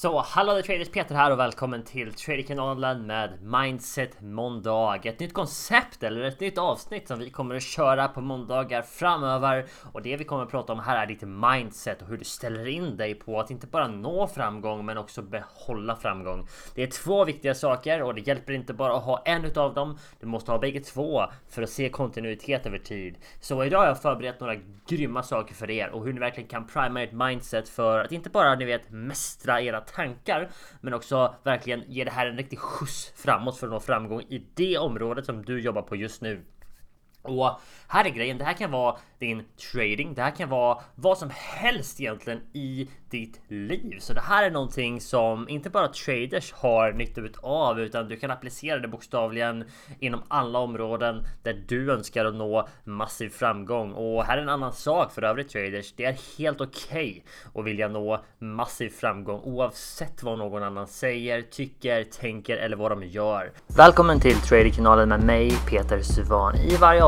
Så hallå det traders Peter här och välkommen till Traderkanalen med Mindset Måndag. Ett nytt koncept eller ett nytt avsnitt som vi kommer att köra på måndagar framöver. Och det vi kommer att prata om här är ditt mindset och hur du ställer in dig på att inte bara nå framgång men också behålla framgång. Det är två viktiga saker och det hjälper inte bara att ha en utav dem. Du måste ha bägge två för att se kontinuitet över tid. Så idag har jag förberett några grymma saker för er och hur ni verkligen kan prima ert mindset för att inte bara ni vet mästra era tankar men också verkligen ge det här en riktig skjuts framåt för att nå framgång i det området som du jobbar på just nu. Och här är grejen, det här kan vara din trading, det här kan vara vad som helst egentligen i ditt liv. Så det här är någonting som inte bara traders har nytta av utan du kan applicera det bokstavligen inom alla områden där du önskar att nå massiv framgång. Och här är en annan sak för övrigt traders. Det är helt okej okay att vilja nå massiv framgång oavsett vad någon annan säger, tycker, tänker eller vad de gör. Välkommen till Traderkanalen med mig Peter Suvan. I varje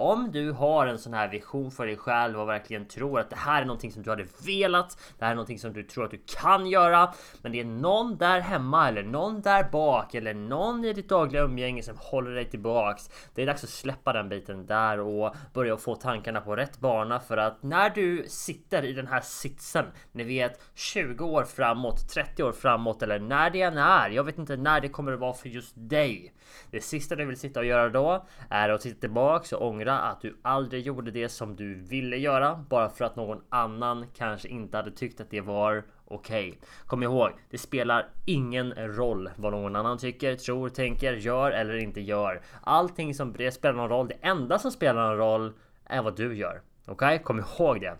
Om du har en sån här vision för dig själv och verkligen tror att det här är någonting som du hade velat. Det här är någonting som du tror att du kan göra. Men det är någon där hemma eller någon där bak eller någon i ditt dagliga umgänge som håller dig tillbaks. Det är dags att släppa den biten där och börja få tankarna på rätt bana för att när du sitter i den här sitsen, ni vet 20 år framåt, 30 år framåt eller när det än är. Jag vet inte när det kommer att vara för just dig. Det sista du vill sitta och göra då är att sitta tillbaks och ångra att du aldrig gjorde det som du ville göra bara för att någon annan kanske inte hade tyckt att det var okej. Okay. Kom ihåg, det spelar ingen roll vad någon annan tycker, tror, tänker, gör eller inte gör. Allting som spelar någon roll, det enda som spelar någon roll är vad du gör. Okej, okay? kom ihåg det.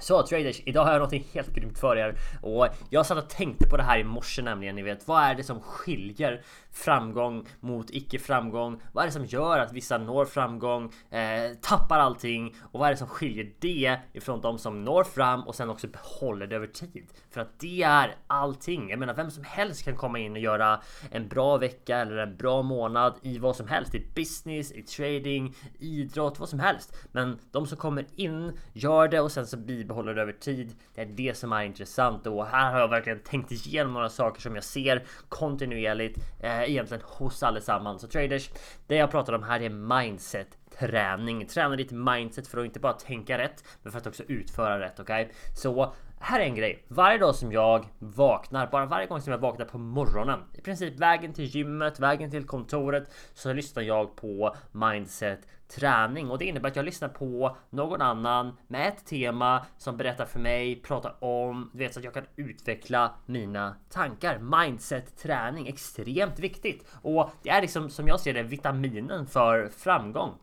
Så traders, idag har jag något helt grymt för er och jag satt och tänkte på det här i morse nämligen. Ni vet, vad är det som skiljer framgång mot icke framgång? Vad är det som gör att vissa når framgång, eh, tappar allting och vad är det som skiljer det ifrån de som når fram och sen också behåller det över tid? För att det är allting. Jag menar, vem som helst kan komma in och göra en bra vecka eller en bra månad i vad som helst. I business, i trading, idrott, vad som helst. Men de som kommer in gör det och sen så blir bibehåller över tid. Det är det som är intressant och här har jag verkligen tänkt igenom några saker som jag ser kontinuerligt eh, egentligen hos allesammans. Så traders, det jag pratar om här är mindset träning. Träna ditt mindset för att inte bara tänka rätt, men för att också utföra rätt. Okej, okay? så här är en grej. Varje dag som jag vaknar, bara varje gång som jag vaknar på morgonen, i princip vägen till gymmet, vägen till kontoret, så lyssnar jag på mindset träning och det innebär att jag lyssnar på någon annan med ett tema som berättar för mig, pratar om, du vet så att jag kan utveckla mina tankar. Mindset träning, extremt viktigt och det är liksom som jag ser det vitaminen för framgång.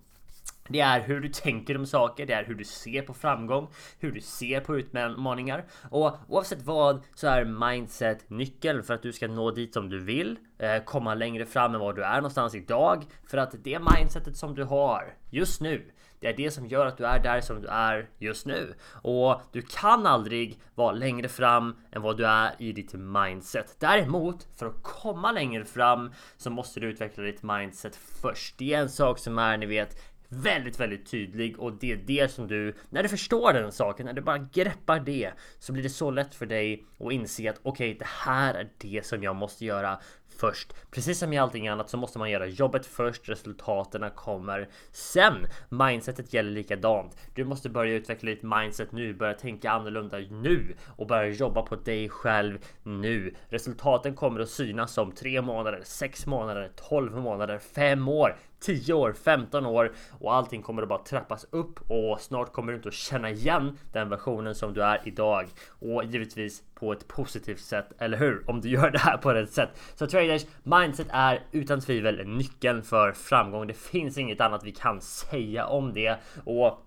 Det är hur du tänker om saker, det är hur du ser på framgång, hur du ser på utmaningar. Och oavsett vad så är mindset nyckeln för att du ska nå dit som du vill, eh, komma längre fram än var du är någonstans idag. För att det mindsetet som du har just nu, det är det som gör att du är där som du är just nu. Och du kan aldrig vara längre fram än vad du är i ditt mindset. Däremot, för att komma längre fram så måste du utveckla ditt mindset först. Det är en sak som är, ni vet, väldigt, väldigt tydlig och det är det som du, när du förstår den saken, när du bara greppar det så blir det så lätt för dig att inse att okej, okay, det här är det som jag måste göra först. Precis som i allting annat så måste man göra jobbet först, resultaten kommer sen. Mindsetet gäller likadant. Du måste börja utveckla ditt mindset nu, börja tänka annorlunda nu och börja jobba på dig själv nu. Resultaten kommer att synas om tre månader, sex månader, 12 månader, fem år. 10 år, 15 år och allting kommer att bara trappas upp och snart kommer du inte att känna igen den versionen som du är idag. Och givetvis på ett positivt sätt, eller hur? Om du gör det här på rätt sätt. Så traders, mindset är utan tvivel nyckeln för framgång. Det finns inget annat vi kan säga om det och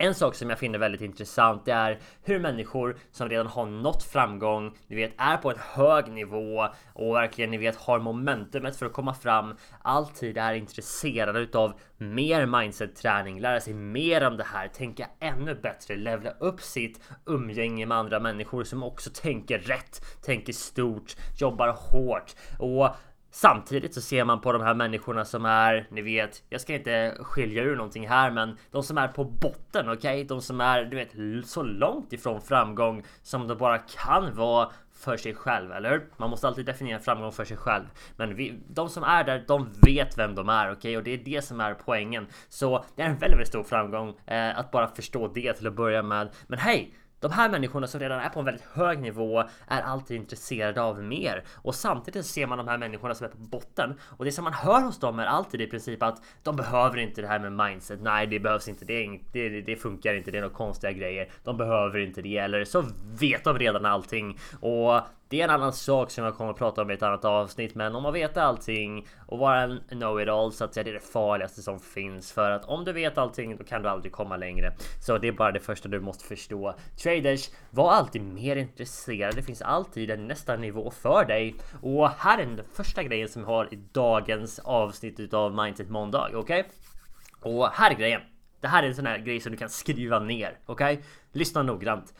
en sak som jag finner väldigt intressant det är hur människor som redan har nått framgång, ni vet är på en hög nivå och verkligen ni vet har momentumet för att komma fram. Alltid är intresserade utav mer mindset träning, lära sig mer om det här, tänka ännu bättre, levla upp sitt umgänge med andra människor som också tänker rätt, tänker stort, jobbar hårt. Och Samtidigt så ser man på de här människorna som är, ni vet, jag ska inte skilja ur någonting här, men de som är på botten, okej? Okay? De som är, du vet, så långt ifrån framgång som de bara kan vara för sig själv, eller hur? Man måste alltid definiera framgång för sig själv. Men vi, de som är där, de vet vem de är, okej? Okay? Och det är det som är poängen. Så det är en väldigt, väldigt stor framgång eh, att bara förstå det till att börja med. Men hej! De här människorna som redan är på en väldigt hög nivå är alltid intresserade av mer och samtidigt ser man de här människorna som är på botten och det som man hör hos dem är alltid i princip att de behöver inte det här med mindset. Nej, det behövs inte. Det, det, det funkar inte. Det är några konstiga grejer. De behöver inte det eller så vet de redan allting och det är en annan sak som jag kommer att prata om i ett annat avsnitt, men om man vet allting och vara en know-it-all så att säga, det är det farligaste som finns för att om du vet allting, då kan du aldrig komma längre. Så det är bara det första du måste förstå. Traders, var alltid mer intresserade. Det finns alltid en nästa nivå för dig och här är den första grejen som vi har i dagens avsnitt utav Mindset Måndag. Okej? Okay? Och här är grejen. Det här är en sån här grej som du kan skriva ner. Okej? Okay? Lyssna noggrant.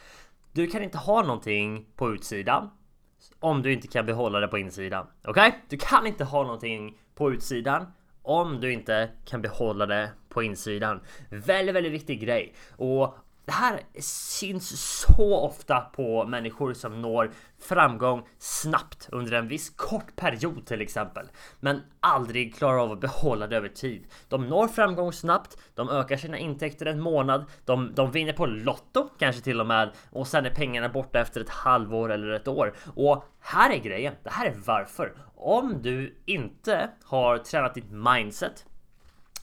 Du kan inte ha någonting på utsidan om du inte kan behålla det på insidan. Okej? Okay? Du kan inte ha någonting på utsidan om du inte kan behålla det på insidan. Väldigt, väldigt viktig grej. Och det här syns så ofta på människor som når framgång snabbt under en viss kort period till exempel. Men aldrig klarar av att behålla det över tid. De når framgång snabbt, de ökar sina intäkter en månad, de, de vinner på Lotto kanske till och med och sen är pengarna borta efter ett halvår eller ett år. Och här är grejen, det här är varför. Om du inte har tränat ditt mindset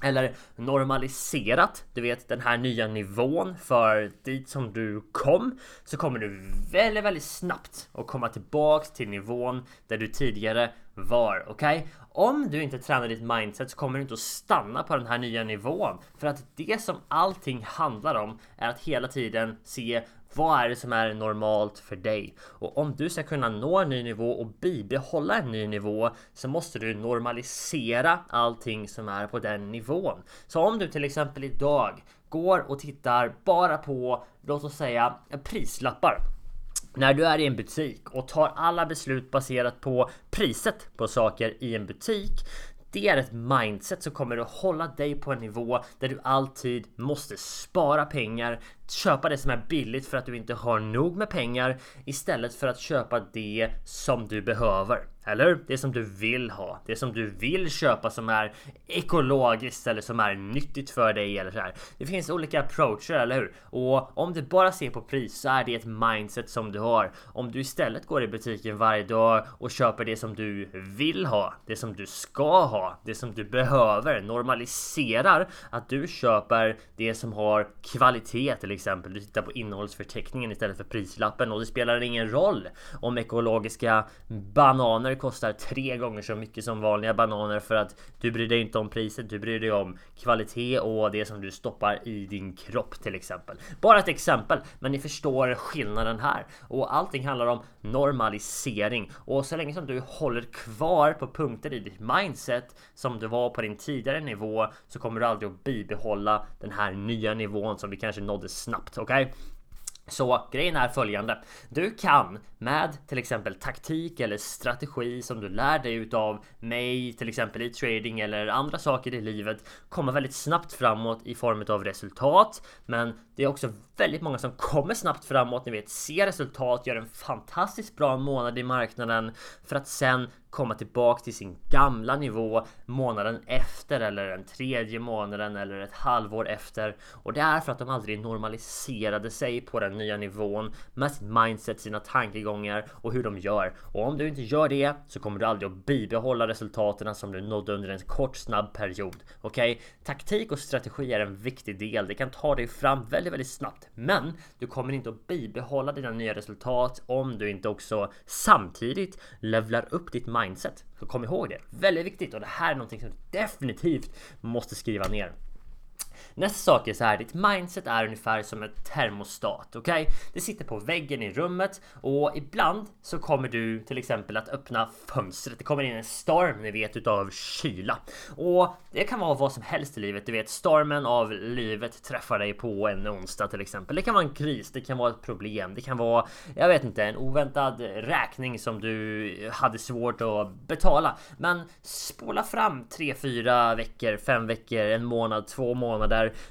eller normaliserat, du vet den här nya nivån för dit som du kom så kommer du väldigt, väldigt snabbt att komma tillbaks till nivån där du tidigare var. Okej? Okay? Om du inte tränar ditt mindset så kommer du inte att stanna på den här nya nivån för att det som allting handlar om är att hela tiden se vad är det som är normalt för dig? Och om du ska kunna nå en ny nivå och bibehålla en ny nivå så måste du normalisera allting som är på den nivån. Så om du till exempel idag går och tittar bara på, låt oss säga, prislappar när du är i en butik och tar alla beslut baserat på priset på saker i en butik det är ett mindset som kommer att hålla dig på en nivå där du alltid måste spara pengar, köpa det som är billigt för att du inte har nog med pengar istället för att köpa det som du behöver. Eller Det som du vill ha. Det som du vill köpa som är ekologiskt eller som är nyttigt för dig eller så här. Det finns olika approacher, eller hur? Och om du bara ser på pris så är det ett mindset som du har. Om du istället går i butiken varje dag och köper det som du vill ha, det som du ska ha, det som du behöver, normaliserar att du köper det som har kvalitet till exempel. Du tittar på innehållsförteckningen istället för prislappen och det spelar ingen roll om ekologiska bananer kostar tre gånger så mycket som vanliga bananer för att du bryr dig inte om priset, du bryr dig om kvalitet och det som du stoppar i din kropp till exempel. Bara ett exempel, men ni förstår skillnaden här och allting handlar om normalisering och så länge som du håller kvar på punkter i ditt mindset som du var på din tidigare nivå så kommer du aldrig att bibehålla den här nya nivån som vi kanske nådde snabbt. Okej? Okay? Så grejen är följande. Du kan med till exempel taktik eller strategi som du lär dig utav mig, till exempel i trading eller andra saker i livet, komma väldigt snabbt framåt i form av resultat. Men det är också väldigt många som kommer snabbt framåt, ni vet, ser resultat, gör en fantastiskt bra månad i marknaden för att sen komma tillbaks till sin gamla nivå månaden efter eller den tredje månaden eller ett halvår efter. Och det är för att de aldrig normaliserade sig på den nya nivån med sitt mindset, sina tankegångar och hur de gör. Och om du inte gör det så kommer du aldrig att bibehålla resultaten som du nådde under en kort snabb period. Okej? Okay? Taktik och strategi är en viktig del. Det kan ta dig fram väldigt, väldigt snabbt. Men du kommer inte att bibehålla dina nya resultat om du inte också samtidigt levlar upp ditt mindset mindset. Så kom ihåg det. Väldigt viktigt och det här är någonting som du definitivt måste skriva ner. Nästa sak är så här, ditt mindset är ungefär som ett termostat, okej? Okay? Det sitter på väggen i rummet och ibland så kommer du till exempel att öppna fönstret. Det kommer in en storm, ni vet, utav kyla. Och det kan vara vad som helst i livet. Du vet, stormen av livet träffar dig på en onsdag till exempel. Det kan vara en kris, det kan vara ett problem, det kan vara, jag vet inte, en oväntad räkning som du hade svårt att betala. Men spola fram 3-4 veckor, 5 veckor, en månad, två månader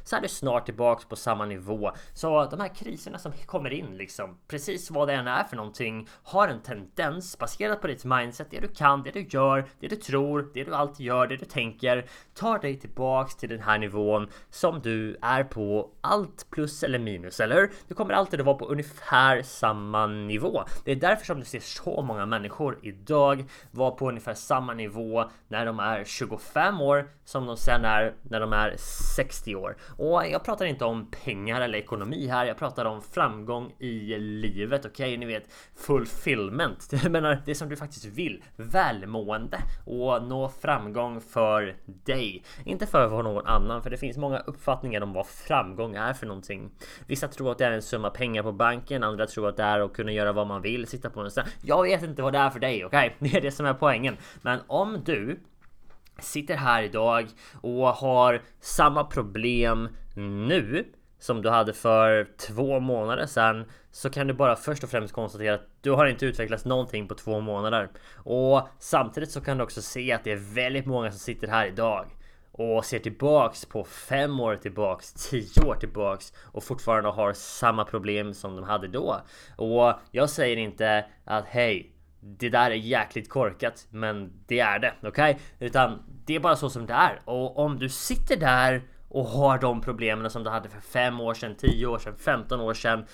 så är du snart tillbaks på samma nivå. Så de här kriserna som kommer in liksom, precis vad det än är för någonting, har en tendens baserat på ditt mindset, det du kan, det du gör, det du tror, det du alltid gör, det du tänker, tar dig tillbaks till den här nivån som du är på allt plus eller minus, eller hur? Du kommer alltid att vara på ungefär samma nivå. Det är därför som du ser så många människor idag vara på ungefär samma nivå när de är 25 år som de sen är när de är 60 år. Och jag pratar inte om pengar eller ekonomi här. Jag pratar om framgång i livet. Okej, okay? ni vet fulfillment. Jag menar det som du faktiskt vill. Välmående och nå framgång för dig. Inte för någon annan, för det finns många uppfattningar om vad framgång är för någonting. Vissa tror att det är en summa pengar på banken. Andra tror att det är att kunna göra vad man vill, sitta på en strand. Jag vet inte vad det är för dig, okej? Okay? Det är det som är poängen. Men om du sitter här idag och har samma problem nu som du hade för två månader sedan så kan du bara först och främst konstatera att du har inte utvecklats någonting på två månader. Och samtidigt så kan du också se att det är väldigt många som sitter här idag och ser tillbaks på fem år tillbaks, tio år tillbaks och fortfarande har samma problem som de hade då. Och jag säger inte att hej, det där är jäkligt korkat, men det är det, okej? Okay? Utan det är bara så som det är. Och om du sitter där och har de problemen som du hade för 5 år sedan, 10 år sedan, 15 år sedan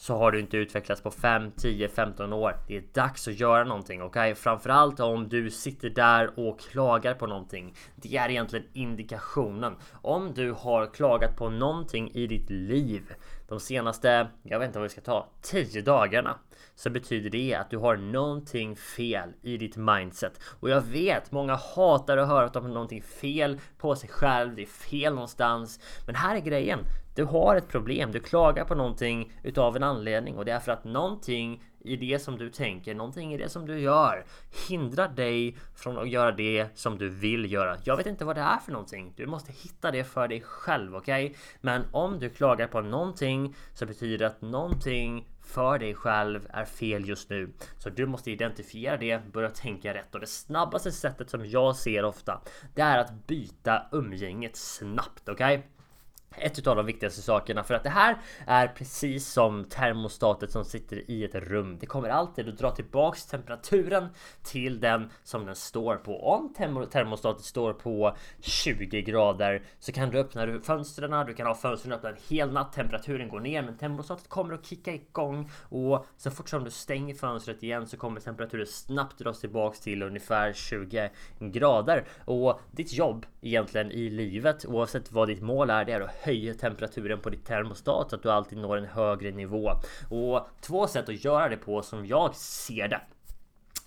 så har du inte utvecklats på 5, 10, 15 år. Det är dags att göra någonting, okej? Okay? Framförallt om du sitter där och klagar på någonting. Det är egentligen indikationen. Om du har klagat på någonting i ditt liv de senaste, jag vet inte vad vi ska ta, 10 dagarna så betyder det att du har någonting fel i ditt mindset. Och jag vet, många hatar att höra att de har någonting fel på sig själv, det är fel någonstans. Men här är grejen. Du har ett problem, du klagar på någonting utav en anledning och det är för att någonting i det som du tänker, någonting i det som du gör hindrar dig från att göra det som du vill göra. Jag vet inte vad det är för någonting. Du måste hitta det för dig själv, okej? Okay? Men om du klagar på någonting så betyder det att någonting för dig själv är fel just nu. Så du måste identifiera det, börja tänka rätt och det snabbaste sättet som jag ser ofta det är att byta umgänget snabbt, okej? Okay? Ett av de viktigaste sakerna för att det här är precis som termostatet som sitter i ett rum. Det kommer alltid att dra tillbaks temperaturen till den som den står på. Om termostatet står på 20 grader så kan du öppna fönstren. Du kan ha fönstren öppna en hel natt. Temperaturen går ner, men termostatet kommer att kicka igång och så fort som du stänger fönstret igen så kommer temperaturen snabbt dras tillbaks till ungefär 20 grader och ditt jobb egentligen i livet oavsett vad ditt mål är, det är att höja temperaturen på ditt termostat så att du alltid når en högre nivå. Och två sätt att göra det på som jag ser det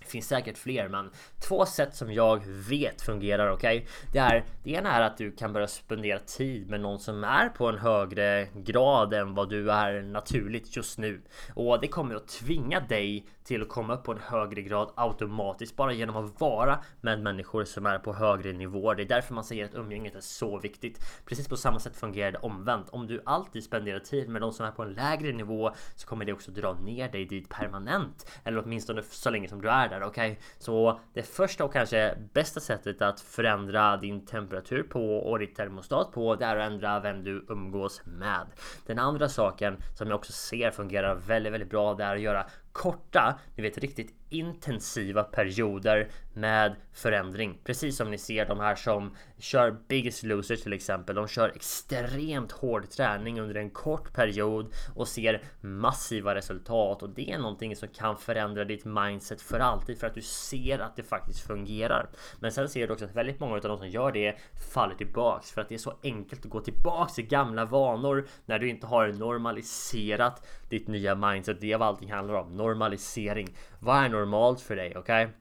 det finns säkert fler men två sätt som jag vet fungerar okej. Okay? Det är det ena är att du kan börja spendera tid med någon som är på en högre grad än vad du är naturligt just nu och det kommer att tvinga dig till att komma upp på en högre grad automatiskt bara genom att vara med människor som är på högre nivåer. Det är därför man säger att umgänget är så viktigt. Precis på samma sätt fungerar det omvänt. Om du alltid spenderar tid med de som är på en lägre nivå så kommer det också dra ner dig dit permanent. Eller åtminstone så länge som du är där, okej? Okay? Så det första och kanske bästa sättet att förändra din temperatur på och ditt termostat på det är att ändra vem du umgås med. Den andra saken som jag också ser fungerar väldigt, väldigt bra det är att göra korta, ni vet riktigt intensiva perioder med förändring. Precis som ni ser de här som kör Biggest Loser till exempel. De kör extremt hård träning under en kort period och ser massiva resultat och det är någonting som kan förändra ditt mindset för alltid för att du ser att det faktiskt fungerar. Men sen ser du också att väldigt många av de som gör det faller tillbaks för att det är så enkelt att gå tillbaks till gamla vanor när du inte har normaliserat ditt nya mindset. Det är vad allting handlar om. Normalisering. Vad är normalt för dig? Okej? Okay?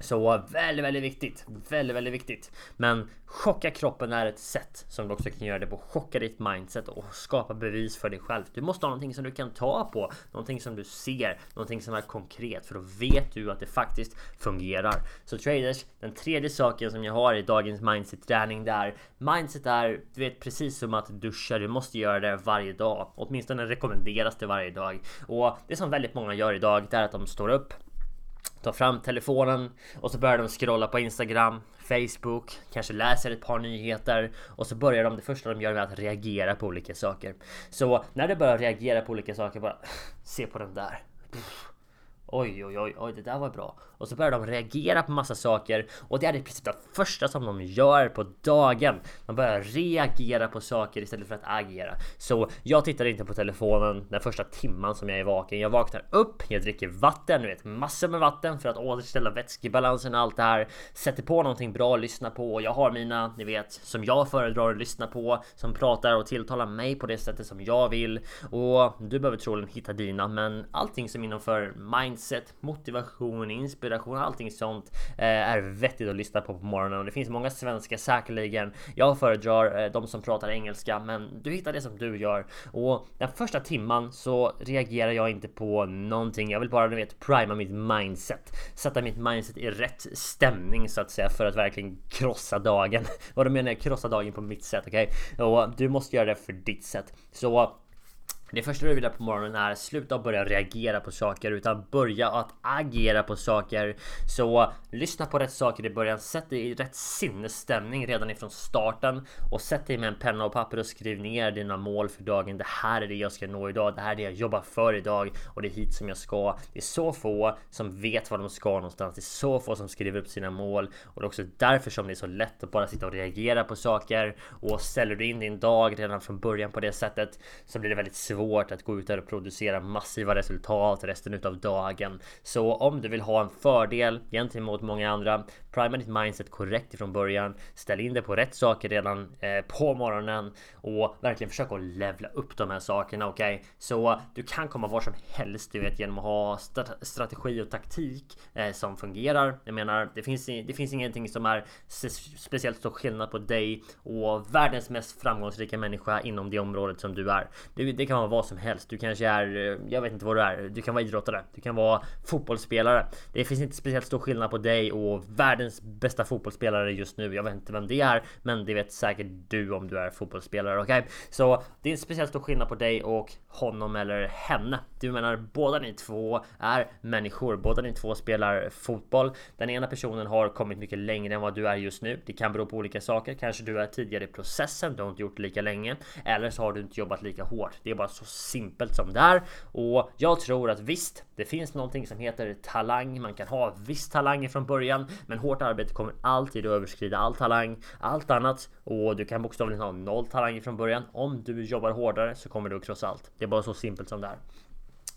Så väldigt, väldigt viktigt. Väldigt, väldigt viktigt. Men chocka kroppen är ett sätt som du också kan göra det på. Chocka ditt mindset och skapa bevis för dig själv. Du måste ha någonting som du kan ta på. Någonting som du ser. Någonting som är konkret. För då vet du att det faktiskt fungerar. Så traders, den tredje saken som jag har i dagens mindset träning där. Mindset är, du vet precis som att duscha. Du måste göra det varje dag. Åtminstone rekommenderas det varje dag. Och det som väldigt många gör idag, det är att de står upp tar fram telefonen och så börjar de scrolla på Instagram, Facebook, kanske läser ett par nyheter och så börjar de det första de gör med att reagera på olika saker. Så när du börjar reagera på olika saker bara se på den där. Oj, oj, oj, oj, det där var bra. Och så börjar de reagera på massa saker och det är i princip det första som de gör på dagen. De börjar reagera på saker istället för att agera. Så jag tittar inte på telefonen den första timman som jag är vaken. Jag vaknar upp, jag dricker vatten, du vet massor med vatten för att återställa vätskebalansen och allt det här. Sätter på någonting bra att lyssna på och jag har mina, ni vet, som jag föredrar att lyssna på, som pratar och tilltalar mig på det sättet som jag vill. Och du behöver troligen hitta dina, men allting som innanför mindset, motivation, inspiration inspiration, allting sånt eh, är vettigt att lyssna på på morgonen och det finns många svenska säkerligen. Jag föredrar eh, de som pratar engelska, men du hittar det som du gör och den första timman så reagerar jag inte på någonting. Jag vill bara du vet prima mitt mindset, sätta mitt mindset i rätt stämning så att säga för att verkligen krossa dagen. Vad du menar jag krossa dagen på mitt sätt, okej? Okay? Och du måste göra det för ditt sätt. Så det första du vill göra på morgonen är sluta börja reagera på saker utan börja att agera på saker. Så lyssna på rätt saker i början. Sätt dig i rätt sinnesstämning redan ifrån starten och sätt dig med en penna och papper och skriv ner dina mål för dagen. Det här är det jag ska nå idag. Det här är det jag jobbar för idag och det är hit som jag ska. Det är så få som vet vad de ska någonstans. Det är så få som skriver upp sina mål och det är också därför som det är så lätt att bara sitta och reagera på saker och ställer du in din dag redan från början på det sättet så blir det väldigt svårt svårt att gå ut där och producera massiva resultat resten utav dagen. Så om du vill ha en fördel gentemot många andra, prima ditt mindset korrekt ifrån början. Ställ in dig på rätt saker redan eh, på morgonen och verkligen försök att levla upp de här sakerna. Okej, okay? så du kan komma var som helst, du vet genom att ha strategi och taktik eh, som fungerar. Jag menar, det finns, det finns ingenting som är speciellt stor skillnad på dig och världens mest framgångsrika människa inom det området som du är. Det, det kan vara vad som helst. Du kanske är, eh, jag vet inte vad du är. Du kan vara idrottare. Du kan vara fotbollsspelare. Det finns inte speciellt stor skillnad på dig och världens bästa fotbollsspelare just nu. Jag vet inte vem det är, men det vet säkert du om du är fotbollsspelare. Okej, okay? så det är en speciellt stor skillnad på dig och honom eller henne. Du menar båda ni två är människor. Båda ni två spelar fotboll. Den ena personen har kommit mycket längre än vad du är just nu. Det kan bero på olika saker. Kanske du är tidigare i processen. Du har inte gjort det lika länge eller så har du inte jobbat lika hårt. Det är bara så simpelt som det är och jag tror att visst, det finns någonting som heter talang. Man kan ha viss talang från början, men hårt arbete kommer alltid att överskrida all talang, allt annat och du kan bokstavligen ha noll talang från början. Om du jobbar hårdare så kommer du att krossa allt. Det är bara så simpelt som det är.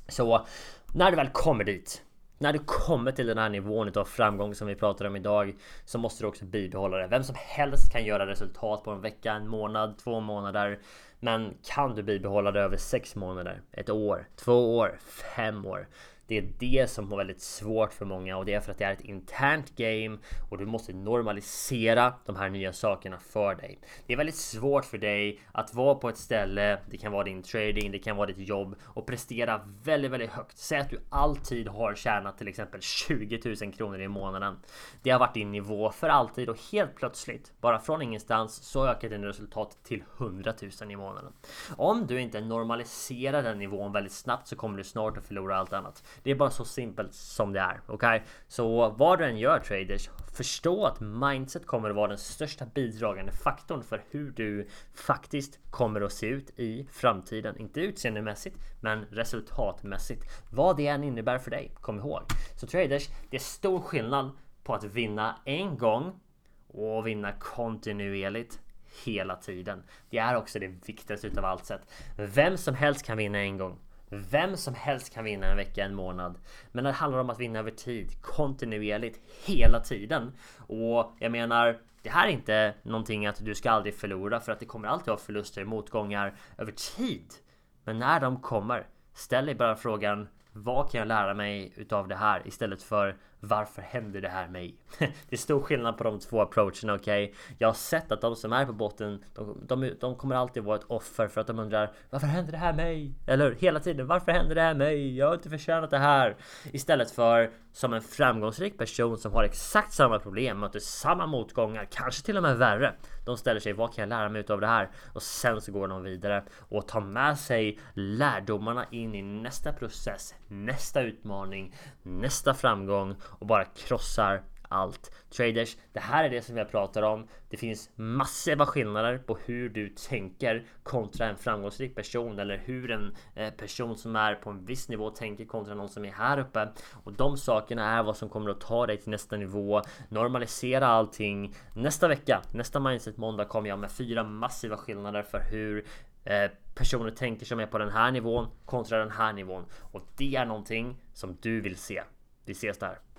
Så när du väl kommer dit när du kommer till den här nivån av framgång som vi pratar om idag så måste du också bibehålla det. Vem som helst kan göra resultat på en vecka, en månad, två månader. Men kan du bibehålla det över sex månader, ett år, två år, fem år? Det är det som är väldigt svårt för många och det är för att det är ett internt game och du måste normalisera de här nya sakerna för dig. Det är väldigt svårt för dig att vara på ett ställe, det kan vara din trading, det kan vara ditt jobb och prestera väldigt, väldigt högt. Säg att du alltid har tjänat till exempel 20 000 kronor i månaden. Det har varit din nivå för alltid och helt plötsligt, bara från ingenstans, så ökar din resultat till 100 000 i månaden. Om du inte normaliserar den nivån väldigt snabbt så kommer du snart att förlora allt annat. Det är bara så simpelt som det är. Okej? Okay? Så vad du än gör traders, förstå att mindset kommer att vara den största bidragande faktorn för hur du faktiskt kommer att se ut i framtiden. Inte utseendemässigt, men resultatmässigt. Vad det än innebär för dig, kom ihåg. Så traders, det är stor skillnad på att vinna en gång och vinna kontinuerligt hela tiden. Det är också det viktigaste utav allt sett. Vem som helst kan vinna en gång. Vem som helst kan vinna en vecka, en månad. Men det handlar om att vinna över tid, kontinuerligt, hela tiden. Och jag menar, det här är inte någonting att du ska aldrig förlora för att det kommer alltid vara förluster, motgångar över tid. Men när de kommer, ställ dig bara frågan vad kan jag lära mig utav det här istället för varför händer det här mig? det är stor skillnad på de två approacherna, okej? Okay? Jag har sett att de som är på botten, de, de, de, kommer alltid vara ett offer för att de undrar varför händer det här mig? Eller hela tiden, varför händer det här mig? Jag har inte förtjänat det här. Istället för som en framgångsrik person som har exakt samma problem, möter samma motgångar, kanske till och med värre. De ställer sig, vad kan jag lära mig av det här? Och sen så går de vidare och tar med sig lärdomarna in i nästa process, nästa utmaning, nästa framgång och bara krossar allt. Traders, det här är det som jag pratar om. Det finns massiva skillnader på hur du tänker kontra en framgångsrik person eller hur en eh, person som är på en viss nivå tänker kontra någon som är här uppe. Och de sakerna är vad som kommer att ta dig till nästa nivå. Normalisera allting. Nästa vecka, nästa Mindset måndag kommer jag med fyra massiva skillnader för hur eh, personer tänker som är på den här nivån kontra den här nivån. Och det är någonting som du vill se. Vi ses där!